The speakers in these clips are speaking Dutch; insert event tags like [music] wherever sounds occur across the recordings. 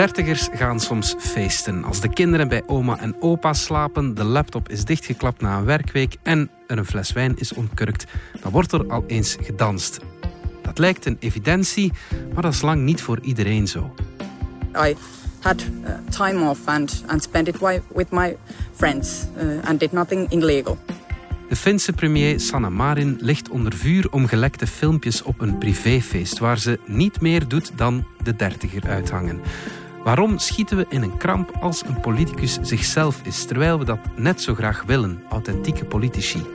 Dertigers gaan soms feesten. Als de kinderen bij oma en opa slapen, de laptop is dichtgeklapt na een werkweek en er een fles wijn is ontkurkt, dan wordt er al eens gedanst. Dat lijkt een evidentie, maar dat is lang niet voor iedereen zo. I had uh, time off and, and spent it with my friends uh, and did nothing illegal. De Finse premier Sanna Marin ligt onder vuur om gelekte filmpjes op een privéfeest waar ze niet meer doet dan de dertiger uithangen. Waarom schieten we in een kramp als een politicus zichzelf is, terwijl we dat net zo graag willen, authentieke politici?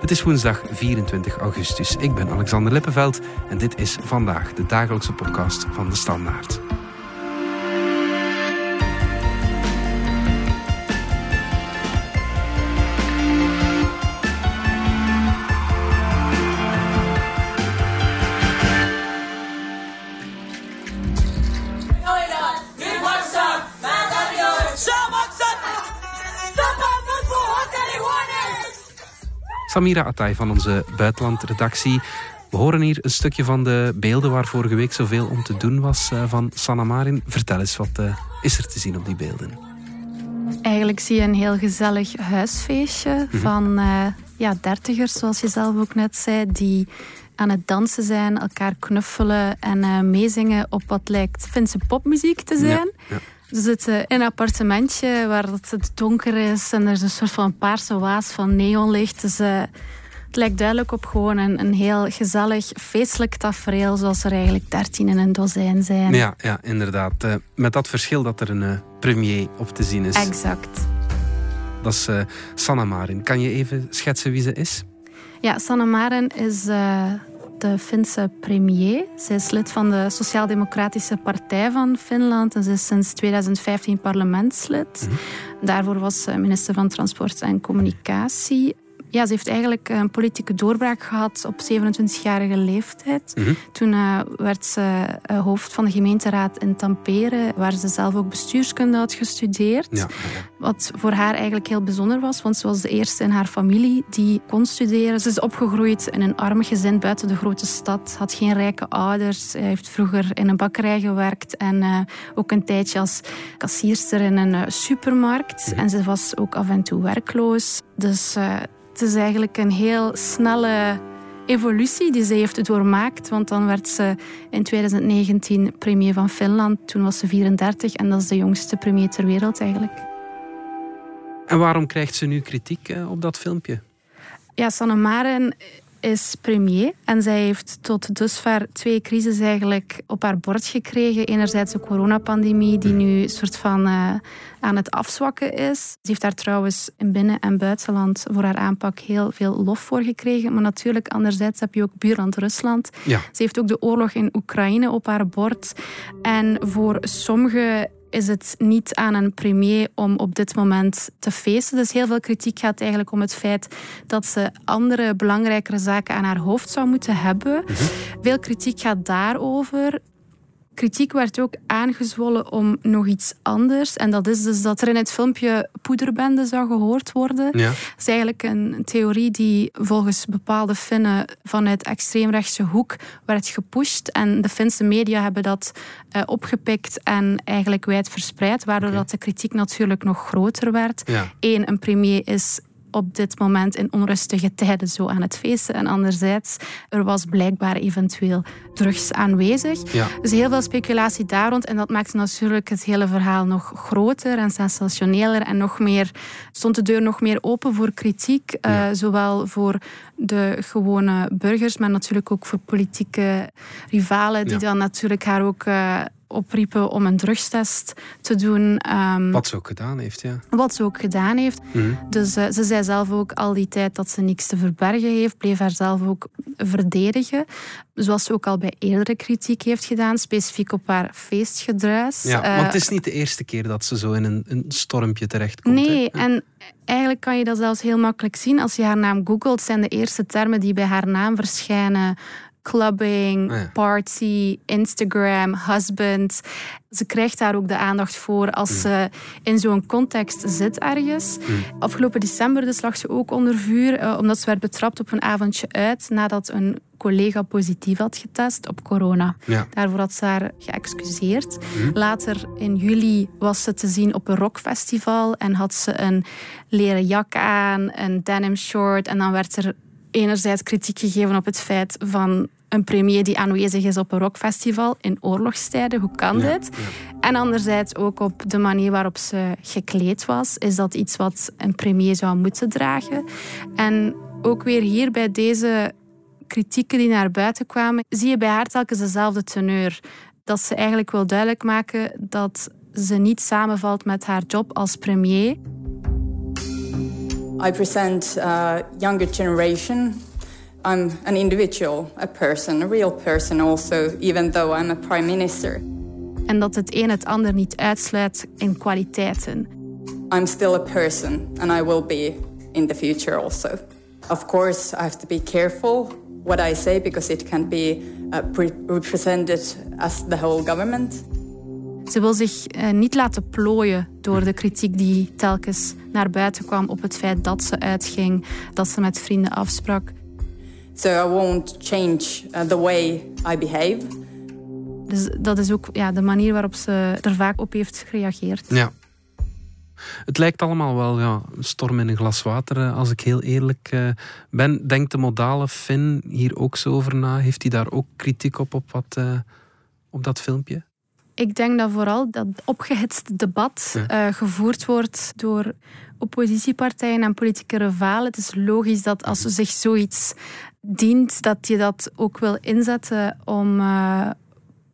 Het is woensdag 24 augustus. Ik ben Alexander Lippenveld en dit is vandaag de dagelijkse podcast van de Standaard. Samira Atay van onze buitenlandredactie. We horen hier een stukje van de beelden waar vorige week zoveel om te doen was eh, van Sanna Marin. Vertel eens, wat uh, is er te zien op die beelden? Eigenlijk zie je een heel gezellig huisfeestje mhm. van uh, ja, dertigers, zoals je zelf ook net zei, die aan het dansen zijn, elkaar knuffelen en meezingen op wat lijkt Finse popmuziek te zijn. Ja, ze zitten in een appartementje waar het donker is en er is een soort van paarse waas van neonlicht. Dus uh, het lijkt duidelijk op gewoon een, een heel gezellig, feestelijk tafereel, zoals er eigenlijk dertien in een dozijn zijn. Ja, ja inderdaad. Uh, met dat verschil dat er een uh, premier op te zien is. Exact. Dat is Sanna Marin. Kan je even schetsen wie ze is? Ja, Sanna Marin is de Finse premier. Zij is lid van de Sociaal-Democratische Partij van Finland en ze is sinds 2015 parlementslid. Mhm. Daarvoor was ze minister van Transport en Communicatie ja, ze heeft eigenlijk een politieke doorbraak gehad op 27-jarige leeftijd. Mhm. Toen uh, werd ze uh, hoofd van de gemeenteraad in Tampere, waar ze zelf ook bestuurskunde had gestudeerd. Ja. Wat voor haar eigenlijk heel bijzonder was, want ze was de eerste in haar familie die kon studeren. Ze is opgegroeid in een arm gezin buiten de grote stad, had geen rijke ouders. Heeft vroeger in een bakkerij gewerkt en uh, ook een tijdje als kassierster in een supermarkt. Mhm. En ze was ook af en toe werkloos. Dus het is eigenlijk een heel snelle evolutie die ze heeft doormaakt. Want dan werd ze in 2019 premier van Finland. Toen was ze 34 en dat is de jongste premier ter wereld eigenlijk. En waarom krijgt ze nu kritiek eh, op dat filmpje? Ja, Sanne Maren is premier en zij heeft tot dusver twee crises eigenlijk op haar bord gekregen. Enerzijds de coronapandemie die nu een soort van uh, aan het afzwakken is. Ze heeft daar trouwens in binnen- en buitenland voor haar aanpak heel veel lof voor gekregen. Maar natuurlijk, anderzijds heb je ook buurland Rusland. Ja. Ze heeft ook de oorlog in Oekraïne op haar bord. En voor sommige is het niet aan een premier om op dit moment te feesten. Dus heel veel kritiek gaat eigenlijk om het feit dat ze andere belangrijkere zaken aan haar hoofd zou moeten hebben. Mhm. Veel kritiek gaat daarover. Kritiek werd ook aangezwollen om nog iets anders. En dat is dus dat er in het filmpje poederbende zou gehoord worden. Ja. Dat is eigenlijk een theorie die volgens bepaalde Finnen vanuit extreemrechtse hoek werd gepusht. En de Finse media hebben dat uh, opgepikt en eigenlijk wijd verspreid. Waardoor dat de kritiek natuurlijk nog groter werd. Eén, een premier is op dit moment in onrustige tijden zo aan het feesten. En anderzijds, er was blijkbaar eventueel drugs aanwezig. Ja. Dus heel veel speculatie daar rond. En dat maakte natuurlijk het hele verhaal nog groter en sensationeler. En nog meer, stond de deur nog meer open voor kritiek. Eh, zowel voor de gewone burgers, maar natuurlijk ook voor politieke rivalen. Die dan natuurlijk haar ook... Uh, opriepen om een drugstest te doen. Ehm, wat ze ook gedaan heeft, ja. Wat ze ook gedaan heeft. Mhm. Dus uh, ze zei zelf ook al die tijd dat ze niks te verbergen heeft, bleef haar zelf ook verdedigen. Zoals ze ook al bij eerdere kritiek heeft gedaan, specifiek op haar feestgedruis. Ja, uh, want het is niet de eerste keer dat ze zo in een, een stormpje terechtkomt. Nee, en eigenlijk kan je dat zelfs heel makkelijk zien. Als je haar naam googelt, zijn de eerste termen die bij haar naam verschijnen clubbing, Ah, ja. party, Instagram, husband. Ze krijgt daar ook de aandacht voor als Mm. ze in zo'n context zit ergens. Afgelopen december dus lag ze ook onder vuur, eh, omdat ze werd betrapt op een avondje uit nadat een collega positief had getest op corona. Ja. Daarvoor had ze haar geëxcuseerd. Later in juli was ze te zien op een rockfestival en had ze een leren jak aan, een denim short. En dan werd er enerzijds kritiek gegeven op het feit van een premier die aanwezig is op een rockfestival in oorlogstijden. Hoe kan Ja, dit? En anderzijds ook op de manier waarop ze gekleed was. Is dat iets wat een premier zou moeten dragen? En ook weer hier bij deze kritieken die naar buiten kwamen, zie je bij haar telkens dezelfde teneur. Dat ze eigenlijk wil duidelijk maken dat ze niet samenvalt met haar job als premier. I present a younger generation. I'm an individual, a person, a real person also, even though I'm a prime minister. En dat het een het ander niet uitsluit in kwaliteiten. I'm still a person, and I will be in the future also. Of course, I have to be careful what I say because it can be uh, represented as the whole government. Ze wil zich eh, niet laten plooien door de kritiek die telkens naar buiten kwam op het feit dat ze uitging, dat ze met vrienden afsprak. So I won't change uh, the way I behave. Dus dat is ook ja, de manier waarop ze er vaak op heeft gereageerd. Ja. Het lijkt allemaal wel ja, een storm in een glas water, eh, als ik heel eerlijk eh, ben. Denkt de modale Finn hier ook zo over na? Heeft hij daar ook kritiek op, op, wat, eh, op dat filmpje? Ik denk dat vooral dat opgehitst debat Ja. eh, gevoerd wordt door oppositiepartijen en politieke rivalen. Het is logisch dat als er zich zoiets dient, dat je dat ook wil inzetten om eh,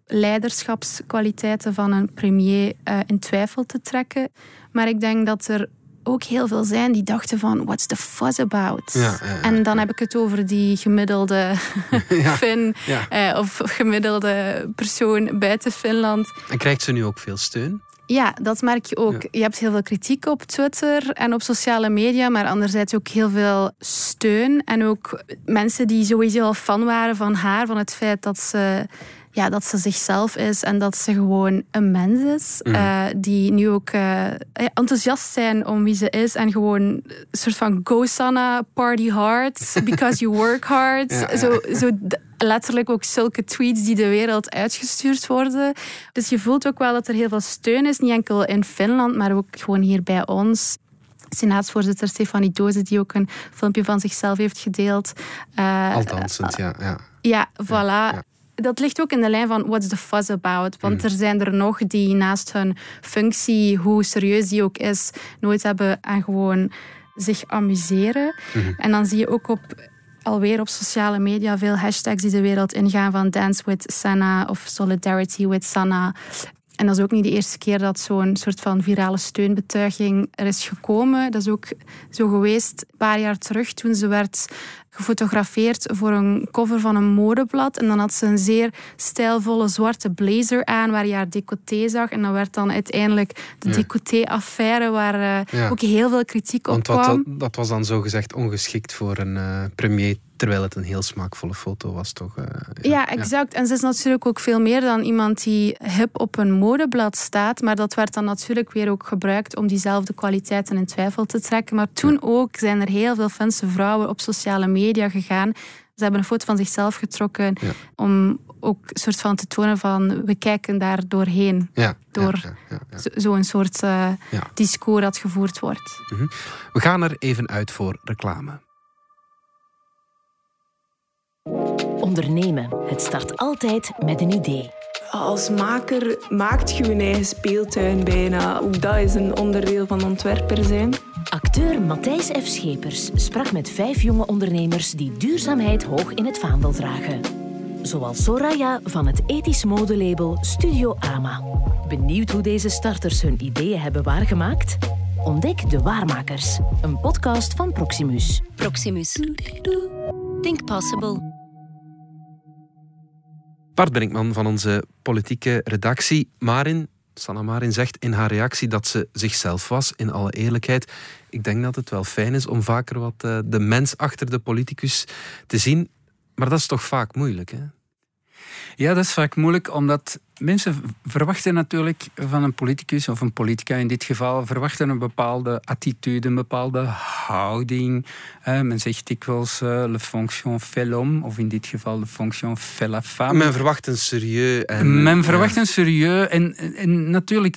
leiderschapskwaliteiten van een premier eh, in twijfel te trekken. Maar ik denk dat er ook heel veel zijn die dachten van, what's the fuss about? Ja, ja, ja. En dan heb ik het over die gemiddelde. [laughs] [laughs] Fin eh, of gemiddelde persoon buiten Finland. En krijgt ze nu ook veel steun? Ja, dat merk je ook. Je hebt heel veel kritiek op Twitter en op sociale media, maar anderzijds ook heel veel steun. En ook mensen die sowieso al fan waren van haar, van het feit dat ze, ja, dat ze zichzelf is en dat ze gewoon een mens is. Mhm. eh, die nu ook eh, enthousiast zijn om wie ze is en gewoon een soort van go Sanna, party hard, [laughs] because you work hard. Ja, ja. Zo, zo letterlijk ook zulke tweets die de wereld uitgestuurd worden. Dus je voelt ook wel dat er heel veel steun is, niet enkel in Finland, maar ook gewoon hier bij ons. Senaatsvoorzitter Stefanie Doze, die ook een filmpje van zichzelf heeft gedeeld. Eh, Al dansend, ja. ja. ja, voilà. ja. Dat ligt ook in de lijn van what's the fuss about. Want er zijn er nog die naast hun functie, hoe serieus die ook is, nooit hebben aan gewoon zich amuseren. En dan zie je ook op, alweer op sociale media veel hashtags die de wereld ingaan van Dance with Sanna of Solidarity with Sanna. En dat is ook niet de eerste keer dat zo'n soort van virale steunbetuiging er is gekomen. Dat is ook zo geweest een paar jaar terug toen ze werd gefotografeerd voor een cover van een modeblad. En dan had ze een zeer stijlvolle zwarte blazer aan waar je haar decolleté zag. En dan werd dan uiteindelijk de Ja. decolleté-affaire waar eh, Ja. ook heel veel kritiek op Want wat, kwam. dat, dat was dan zogezegd ongeschikt voor een eh, premier, terwijl het een heel smaakvolle foto was, toch? eh, Ja, exact. En ze is natuurlijk ook veel meer dan iemand die hip op een modeblad staat. Maar dat werd dan natuurlijk weer ook gebruikt om diezelfde kwaliteiten in twijfel te trekken. Maar toen ook zijn er heel veel Finse vrouwen op sociale media gegaan. Ze hebben een foto van zichzelf getrokken om ook een soort van te tonen van we kijken daar doorheen. Ja, Door- ja, ja, ja, ja. Zo- Zo'n soort eh, discours dat gevoerd wordt. We gaan er even uit voor reclame. Ondernemen. Het start altijd met een idee. Als maker maakt je je eigen speeltuin bijna. Ook dat is een onderdeel van ontwerper zijn. Acteur Matthijs F. Schepers sprak met vijf jonge ondernemers die duurzaamheid hoog in het vaandel dragen. Zoals Soraya van het ethisch modelabel Studio Ama. Benieuwd hoe deze starters hun ideeën hebben waargemaakt? Ontdek De Waarmakers, een podcast van Proximus. Proximus. Think possible. Bart Brinkman van onze politieke redactie. Marin, Sanna Marin zegt in haar reactie dat ze zichzelf was, in alle eerlijkheid. Ik denk dat het wel fijn is om vaker wat eh, de mens achter de politicus te zien. Maar dat is toch vaak moeilijk, hè? Ja, dat is vaak moeilijk, omdat mensen verwachten natuurlijk van een politicus, of een politica in dit geval, verwachten een bepaalde attitude, een bepaalde houding. men zegt dikwijls uh, le fonction l'homme, of in dit geval le fonction fait la femme. Men verwacht een serieus. En, men verwacht een serieus. En, en natuurlijk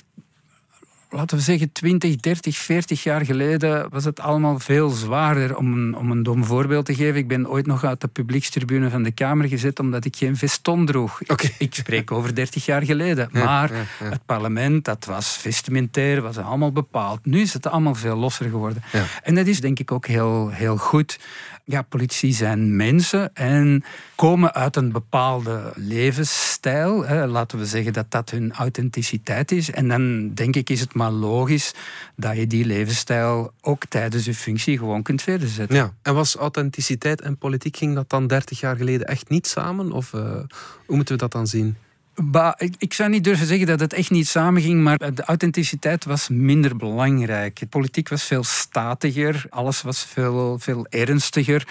laten we zeggen, 20, 30, 40 jaar geleden was het allemaal veel zwaarder. Om een, om een dom voorbeeld te geven, ik ben ooit nog uit de publiekstribune van de Kamer gezet omdat ik geen veston droeg. Ik spreek over 30 jaar geleden. maar het parlement, dat was vestimentair, was allemaal bepaald. Nu is het allemaal veel losser geworden. En dat is denk ik ook heel, heel goed ja, politici zijn mensen en komen uit een bepaalde levensstijl. Laten we zeggen dat dat hun authenticiteit is. En dan denk ik is het maar logisch dat je die levensstijl ook tijdens je functie gewoon kunt verder zetten. Ja. En was authenticiteit en politiek, ging dat dan 30 jaar geleden echt niet samen? Of uh, hoe moeten we dat dan zien? Bah, ik, zou niet durven zeggen dat het echt niet samenging, maar de authenticiteit was minder belangrijk. De politiek was veel statiger, alles was veel, veel ernstiger.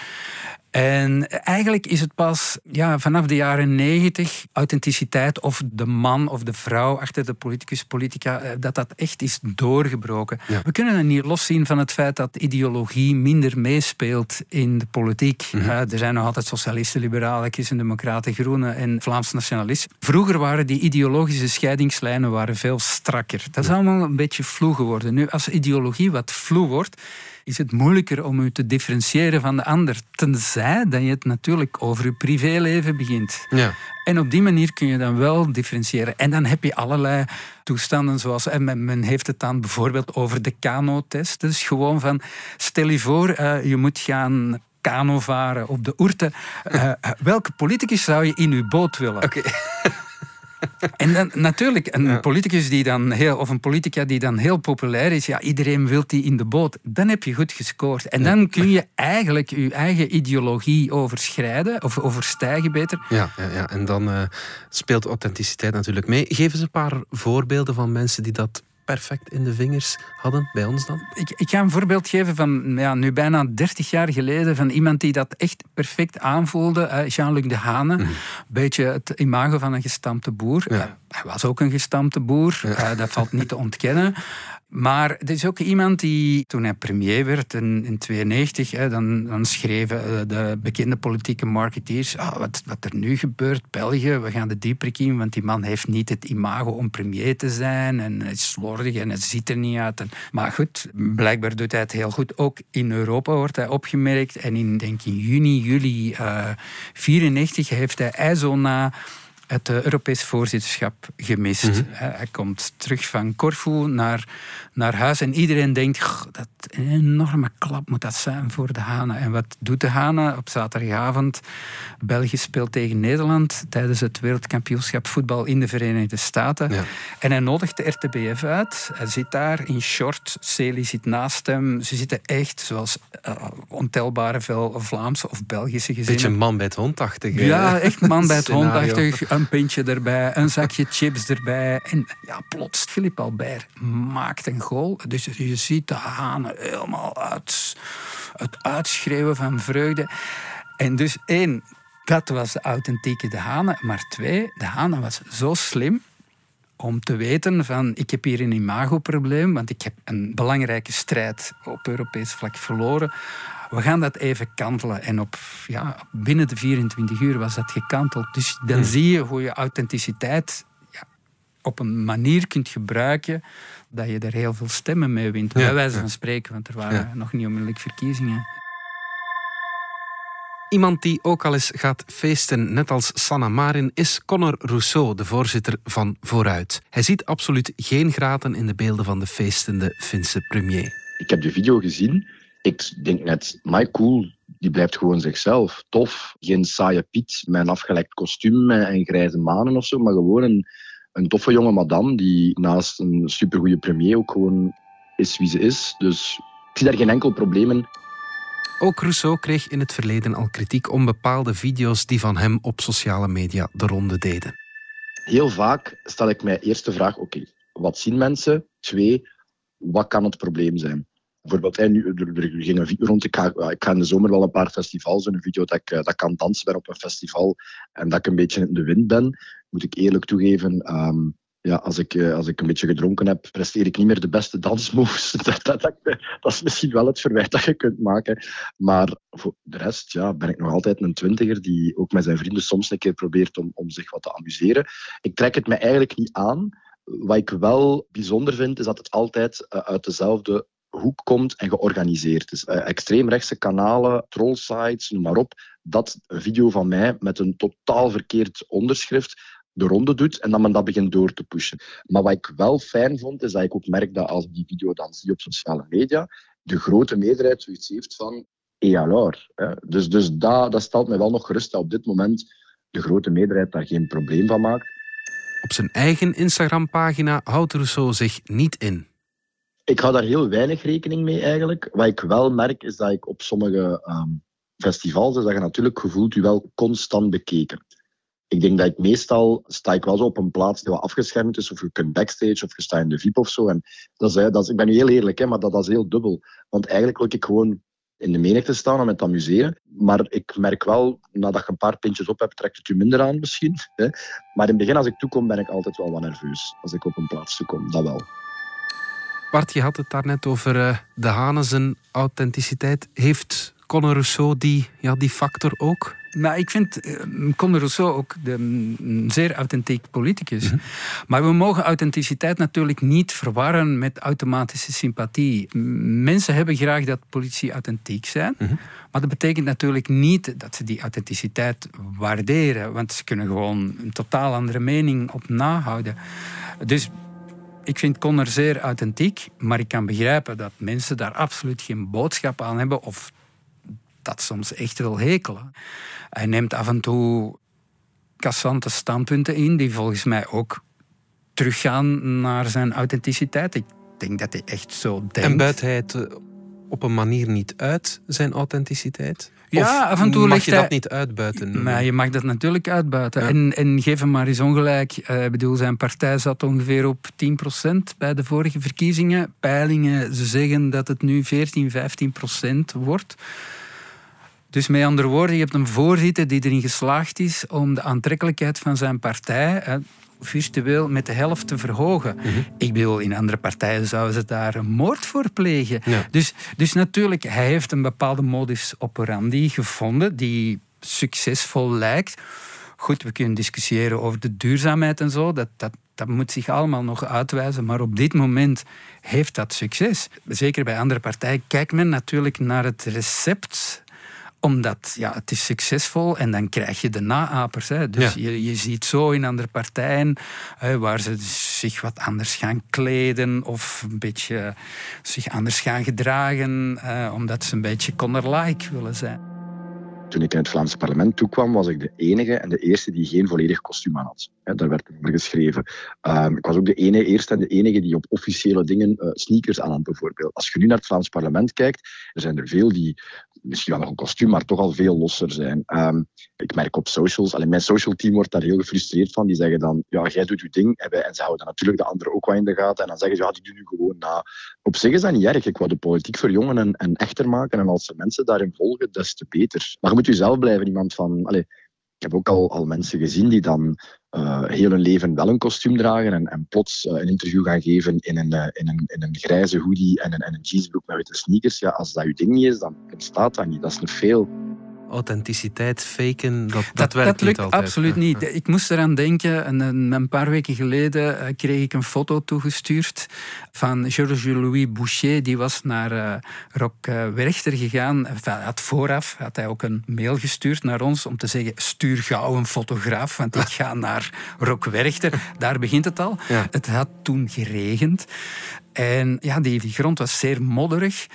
En eigenlijk is het pas ja, vanaf de jaren negentig authenticiteit of de man of de vrouw achter de politicus, politica, eh, dat dat echt is doorgebroken. We kunnen het niet loszien van het feit dat ideologie minder meespeelt in de politiek. Mhm. er zijn nog altijd socialisten, liberalen, christen-democraten, groenen en Vlaams nationalisten. Vroeger waren die ideologische scheidingslijnen waren veel strakker. Dat is allemaal een beetje vloe geworden. Nu, als ideologie wat vloe wordt, is het moeilijker om u te differentiëren van de ander. Tenzij dat je het natuurlijk over je privéleven begint. Ja. En op die manier kun je dan wel differentiëren. En dan heb je allerlei toestanden, zoals en men, heeft het dan bijvoorbeeld over de Kano-test. Dus gewoon van, stel je voor, uh, je moet gaan kano varen op de Oerte. Uh, welke politicus zou je in uw boot willen? Oké. [laughs] [laughs] En dan, natuurlijk, een politicus die dan heel, of een politica die dan heel populair is, ja, iedereen wil die in de boot. Dan heb je goed gescoord. En dan kun je eigenlijk je eigen ideologie overschrijden, of overstijgen beter. Ja, ja, ja. en dan uh, speelt authenticiteit natuurlijk mee. Geef eens een paar voorbeelden van mensen die dat perfect in de vingers hadden bij ons dan? Ik, ik ga een voorbeeld geven van ja, nu bijna 30 jaar geleden van iemand die dat echt perfect aanvoelde. Jean-Luc de Hane. Mm. Beetje het imago van een gestampte boer. Ja. hij was ook een gestampte boer, ja. dat valt niet te ontkennen. Maar er is ook iemand die, toen hij premier werd in 1992, dan, dan schreven eh, de bekende politieke marketeers: ah, wat, wat er nu gebeurt, België, we gaan de dieprik in, want die man heeft niet het imago om premier te zijn en hij is slordig en het ziet er niet uit. maar goed, blijkbaar doet hij het heel goed. Ook in Europa wordt hij opgemerkt en in, denk in juni, juli 1994 uh, heeft hij IJzona het uh, Europees voorzitterschap gemist. Mhm. Hij komt terug van Corfu naar, naar huis en iedereen denkt, dat een enorme klap moet dat zijn voor de Hanen. En wat doet de Hanen op zaterdagavond? België speelt tegen Nederland tijdens het wereldkampioenschap voetbal in de Verenigde Staten. En hij nodigt de RTBF uit. Hij zit daar in short, Celi zit naast hem. Ze zitten echt zoals uh, ontelbare veel Vlaamse of Belgische gezinnen. Beetje man bij het hondachtig. Ja, echt man bij het [laughs] hondachtig een pintje erbij, een zakje chips erbij. En ja, plots, Philippe Albert maakt een goal. Dus je ziet de hanen helemaal uit, het uitschreeuwen van vreugde. En dus één, dat was de authentieke De Hane. Maar twee, De Hane was zo slim om te weten van ik heb hier een imagoprobleem, want ik heb een belangrijke strijd op Europees vlak verloren we gaan dat even kantelen. En op, ja, binnen de 24 uur was dat gekanteld. Dus dan hmm. zie je hoe je authenticiteit ja, op een manier kunt gebruiken dat je er heel veel stemmen mee wint. Ja. Bij wijze van spreken, want er waren nog niet onmiddellijk verkiezingen. Iemand die ook al eens gaat feesten, net als Sanna Marin, is Conor Rousseau, de voorzitter van Vooruit. Hij ziet absoluut geen graten in de beelden van de feestende Finse premier. Ik heb de video gezien ik denk net, my cool, die blijft gewoon zichzelf. Tof. Geen saaie Piet met een afgelekt kostuum en grijze manen of zo, maar gewoon een, een toffe jonge madame die naast een supergoeie premier ook gewoon is wie ze is. Dus ik zie daar geen enkel probleem in. Ook Rousseau kreeg in het verleden al kritiek om bepaalde video's die van hem op sociale media de ronde deden. Heel vaak stel ik mij eerst de vraag: oké, wat zien mensen? Twee, wat kan het probleem zijn? Bijvoorbeeld, hey, nu, er, ging een video rond. Ik ga, ik ga in de zomer wel een paar festivals doen. Een video dat ik, dat ik kan dansen op een festival en dat ik een beetje in de wind ben. Moet ik eerlijk toegeven. Ehm, ja, als, ik, eh, als ik een beetje gedronken heb, presteer ik niet meer de beste dansmoves. [laughs] Dat, dat, dat, is misschien wel het verwijt dat je kunt maken. Maar voor de rest ja, ben ik nog altijd een twintiger die ook met zijn vrienden soms een keer probeert om, om zich wat te amuseren. Ik trek het me eigenlijk niet aan. Wat ik wel bijzonder vind, is dat het altijd uh, uit dezelfde hoek komt en georganiseerd is. Uh, extreemrechtse kanalen, trollsites, noem maar op, dat een video van mij met een totaal verkeerd onderschrift de ronde doet en dat men dat begint door te pushen. Maar wat ik wel fijn vond, is dat ik ook merk dat als ik die video dan zie op sociale media, de grote meerderheid zoiets heeft van et alors. Dus, dus dat, dat stelt mij wel nog gerust dat op dit moment de grote meerderheid daar geen probleem van maakt. Op zijn eigen Instagram-pagina houdt Rousseau zich niet in. Ik hou daar heel weinig rekening mee eigenlijk. Wat ik wel merk is dat ik op sommige um, festivals, dat je natuurlijk gevoeld je wel constant bekeken ik denk dat ik meestal sta ik wel zo op een plaats die wat afgeschermd is, of je kunt backstage, of je staat in de VIP of zo. En dat is, dat is, ik ben nu heel eerlijk, hè, maar dat, dat is heel dubbel. Want eigenlijk wil ik gewoon in de menigte staan om het te amuseren. Maar ik merk wel, nadat je een paar pintjes op hebt, trekt het je minder aan misschien. [laughs] Hè. Maar in het begin, als ik toekom, ben ik altijd wel wat nerveus. Als ik op een plaats toekom, dat wel. Bart, je had het daarnet over uh, de Hanen zijn authenticiteit. Heeft Conor Rousseau die, ja, die factor ook? Maar ik vind uh, Conor Rousseau ook de, een zeer authentiek politicus. Mhm. Maar we mogen authenticiteit natuurlijk niet verwarren met automatische sympathie. Mensen hebben graag dat politici authentiek zijn. Mhm. Maar dat betekent natuurlijk niet dat ze die authenticiteit waarderen. Want ze kunnen gewoon een totaal andere mening op nahouden. Dus ik vind Conor zeer authentiek, maar ik kan begrijpen dat mensen daar absoluut geen boodschap aan hebben of dat soms echt wil hekelen. Hij neemt af en toe cassante standpunten in die volgens mij ook teruggaan naar zijn authenticiteit. Ik denk dat hij echt zo denkt. En buit hij het eh, op een manier niet uit, zijn authenticiteit? Ja, af en toe mag je dat niet uitbuiten? Maar je mag dat natuurlijk uitbuiten. En, en geef hem maar eens ongelijk. Uh, bedoel, zijn partij zat ongeveer op 10% bij de vorige verkiezingen. Peilingen ze zeggen dat het nu 14, 15% wordt. Dus met andere woorden, je hebt een voorzitter die erin geslaagd is om de aantrekkelijkheid van zijn partij virtueel met de helft te verhogen. Mhm. Ik bedoel, in andere partijen zouden ze daar een moord voor plegen. Dus, dus natuurlijk, hij heeft een bepaalde modus operandi gevonden die succesvol lijkt. Goed, we kunnen discussiëren over de duurzaamheid en zo. Dat, dat, dat moet zich allemaal nog uitwijzen. Maar op dit moment heeft dat succes. Zeker bij andere partijen kijkt men natuurlijk naar het recept omdat ja, het is succesvol en dan krijg je de naapers. Hè. Dus je, je ziet zo in andere partijen hè, waar ze zich wat anders gaan kleden of een beetje zich anders gaan gedragen, eh, omdat ze een beetje Connor-like willen zijn. Toen ik in het Vlaamse parlement toekwam, was ik de enige en de eerste die geen volledig kostuum aan had. daar werd over geschreven. Ehm, ik was ook de ene, eerste en de enige die op officiële dingen uh, sneakers aan had, bijvoorbeeld. Als je nu naar het Vlaams parlement kijkt, er zijn er veel die misschien wel nog een kostuum, maar toch al veel losser zijn. Ehm, ik merk op socials, alleen mijn social team wordt daar heel gefrustreerd van. Die zeggen dan, ja, jij doet je ding. En, ze houden natuurlijk de anderen ook wel in de gaten. En dan zeggen ze, ja, die doen nu gewoon na. Op zich is dat niet erg. Ik wil de politiek verjongen en, en echter maken. En als er mensen daarin volgen, des te beter. Maar je moet jezelf blijven. Iemand van... heb ook al, mensen gezien die dan uh, heel hun leven wel een kostuum dragen en, en plots uh, een interview gaan geven in een, uh, in, een, in een grijze hoodie en een, en een jeansbroek met witte sneakers. Ja, als dat je ding niet is, dan staat dat niet. Dat is nog veel authenticiteit faken, dat, dat, werkt dat lukt niet altijd. absoluut niet. Ik moest eraan denken, een, een paar weken geleden eh, kreeg ik een foto toegestuurd van Georges-Louis Boucher, die was naar uh, Rock uh, Werchter gegaan. Enfin, had vooraf had hij ook een mail gestuurd naar ons om te zeggen, stuur gauw een fotograaf, want ik ga naar Rock Werchter. Daar begint het al. Het had toen geregend. En ja, die, die grond was zeer modderig.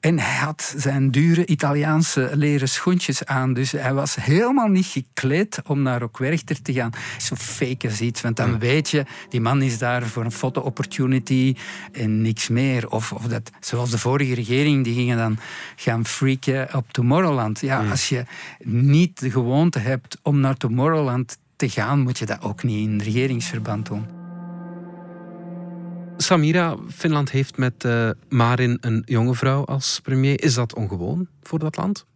En hij had zijn dure Italiaanse leren schoentjes aan. Dus hij was helemaal niet gekleed om naar Rockwerchter te gaan. Zo fake als iets. Want dan weet je, die man is daar voor een foto-opportunity en niks meer. Of, of dat, zoals de vorige regering, die gingen dan gaan freaken op Tomorrowland. Ja, als je niet de gewoonte hebt om naar Tomorrowland te gaan, moet je dat ook niet in regeringsverband doen. Samira, Finland heeft met uh, Marin een jonge vrouw als premier. Is dat ongewoon voor dat land?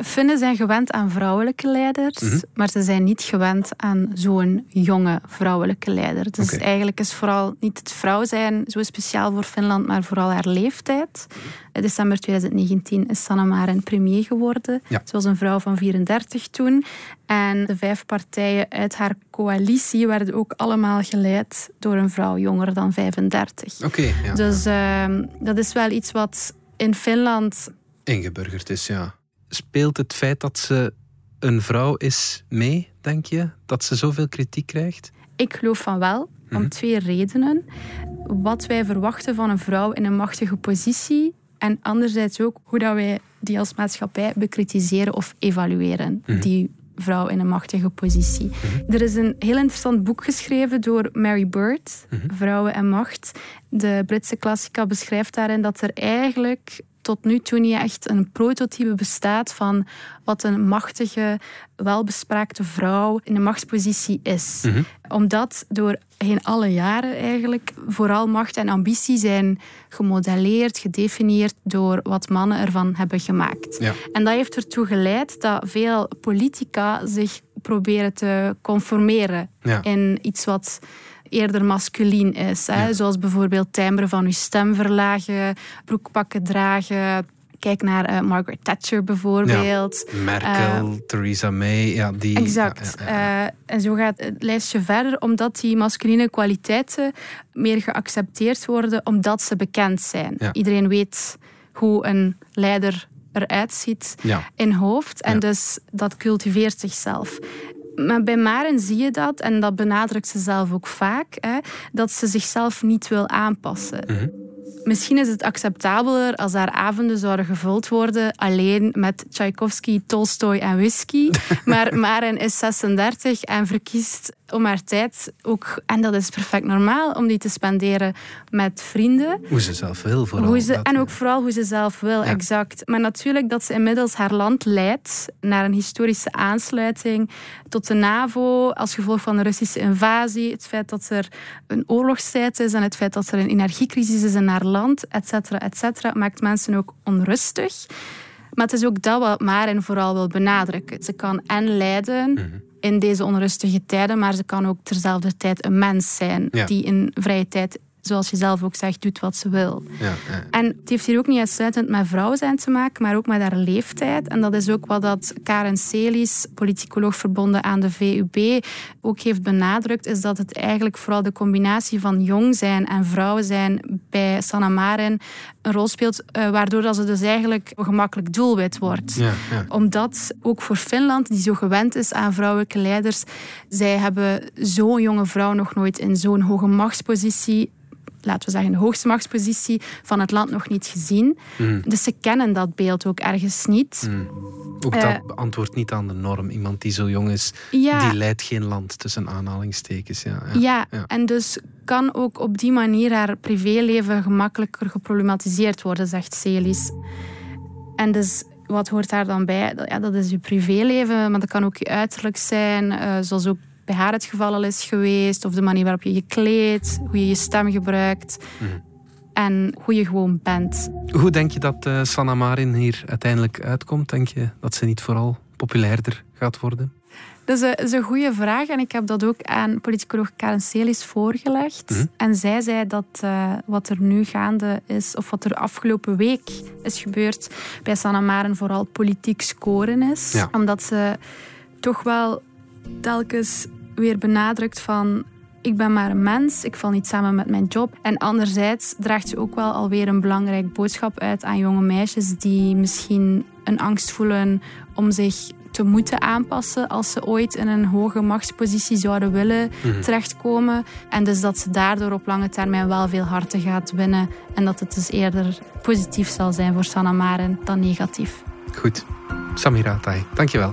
Finnen zijn gewend aan vrouwelijke leiders, mhm. maar ze zijn niet gewend aan zo'n jonge vrouwelijke leider. Dus eigenlijk is vooral niet het vrouw zijn zo speciaal voor Finland, maar vooral haar leeftijd. In december 2019 is Sanna Marin premier geworden. Ze was een vrouw van 34 toen. En de vijf partijen uit haar coalitie werden ook allemaal geleid door een vrouw jonger dan 35. Oké. ja. Dus uh, dat is wel iets wat in Finland ingeburgerd is, ja speelt het feit dat ze een vrouw is mee, denk je? Dat ze zoveel kritiek krijgt? Ik geloof van wel, om mhm. twee redenen. Wat wij verwachten van een vrouw in een machtige positie en anderzijds ook hoe dat wij die als maatschappij bekritiseren of evalueren. Mhm. Die vrouw in een machtige positie. Mhm. Er is een heel interessant boek geschreven door Mary Bird, Vrouwen en Macht. De Britse klassica beschrijft daarin dat er eigenlijk tot nu toe niet echt een prototype bestaat van wat een machtige, welbespraakte vrouw in een machtspositie is. Mhm. Omdat door heen alle jaren eigenlijk vooral macht en ambitie zijn gemodelleerd, gedefinieerd door wat mannen ervan hebben gemaakt. Ja. En dat heeft ertoe geleid dat veel politica zich proberen te conformeren in iets wat eerder masculien is. Hè? Zoals bijvoorbeeld timbre van uw stem verlagen, broekpakken dragen. Kijk naar uh, Margaret Thatcher bijvoorbeeld. Merkel, uh, Theresa May. Ja, die, exact. Uh, en zo gaat het lijstje verder, omdat die masculine kwaliteiten meer geaccepteerd worden, omdat ze bekend zijn. Iedereen weet hoe een leider eruit ziet in hoofd. En dus dat cultiveert zichzelf. Maar bij Maren zie je dat, en dat benadrukt ze zelf ook vaak, hè, dat ze zichzelf niet wil aanpassen. Mhm. Misschien is het acceptabeler als haar avonden zouden gevuld worden alleen met Tchaikovsky, Tolstoy en whisky. [laughs] Maar Maren is 36 en verkiest om haar tijd ook, en dat is perfect normaal, om die te spenderen met vrienden. Hoe ze zelf wil, vooral. Hoe ze, en ook vooral hoe ze zelf wil, exact. Maar natuurlijk dat ze inmiddels haar land leidt naar een historische aansluiting tot de NAVO als gevolg van de Russische invasie. Het feit dat er een oorlogstijd is en het feit dat er een energiecrisis is in haar land, et cetera, et cetera, maakt mensen ook onrustig. Maar het is ook dat wat Maren vooral wil benadrukken. Ze kan en leiden mhm. in deze onrustige tijden, maar ze kan ook terzelfde tijd een mens zijn die in vrije tijd zoals je zelf ook zegt, doet wat ze wil. Ja, ja. En het heeft hier ook niet uitsluitend met vrouw zijn te maken, maar ook met haar leeftijd. En dat is ook wat dat Karen Celis, politicoloog verbonden aan de VUB, ook heeft benadrukt, is dat het eigenlijk vooral de combinatie van jong zijn en vrouw zijn bij Sanna Marin een rol speelt, uh, waardoor dat ze dus eigenlijk een gemakkelijk doelwit wordt. Ja, Omdat ook voor Finland, die zo gewend is aan vrouwelijke leiders, zij hebben zo'n jonge vrouw nog nooit in zo'n hoge machtspositie laten we zeggen, de hoogste machtspositie van het land nog niet gezien. Mm. Dus ze kennen dat beeld ook ergens niet. Mm. Ook dat uh, beantwoordt niet aan de norm. Iemand die zo jong is, die leidt geen land tussen aanhalingstekens. Ja, ja, ja, en dus kan ook op die manier haar privéleven gemakkelijker geproblematiseerd worden, zegt Celis. En dus wat hoort daar dan bij? Ja, dat is je privéleven, maar dat kan ook je uiterlijk zijn, uh, zoals ook bij haar het geval al is geweest, of de manier waarop je je kleedt, hoe je je stem gebruikt. Mhm. En hoe je gewoon bent. Hoe denk je dat uh, Sanna Marin hier uiteindelijk uitkomt? Denk je dat ze niet vooral populairder gaat worden? Dat is een, is een goede vraag en ik heb dat ook aan politicoloog Karen Celis voorgelegd. Mhm. En zij zei dat uh, wat er nu gaande is, of wat er afgelopen week is gebeurd bij Sanna Marin, vooral politiek scoren is. Omdat ze toch wel telkens weer benadrukt van ik ben maar een mens, ik val niet samen met mijn job. En anderzijds draagt ze ook wel alweer een belangrijk boodschap uit aan jonge meisjes die misschien een angst voelen om zich te moeten aanpassen als ze ooit in een hoge machtspositie zouden willen mhm. terechtkomen. En dus dat ze daardoor op lange termijn wel veel harten gaat winnen. En dat het dus eerder positief zal zijn voor Sanna Maren dan negatief. Goed. Samira Tai, dankjewel.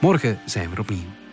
Morgen zijn we opnieuw.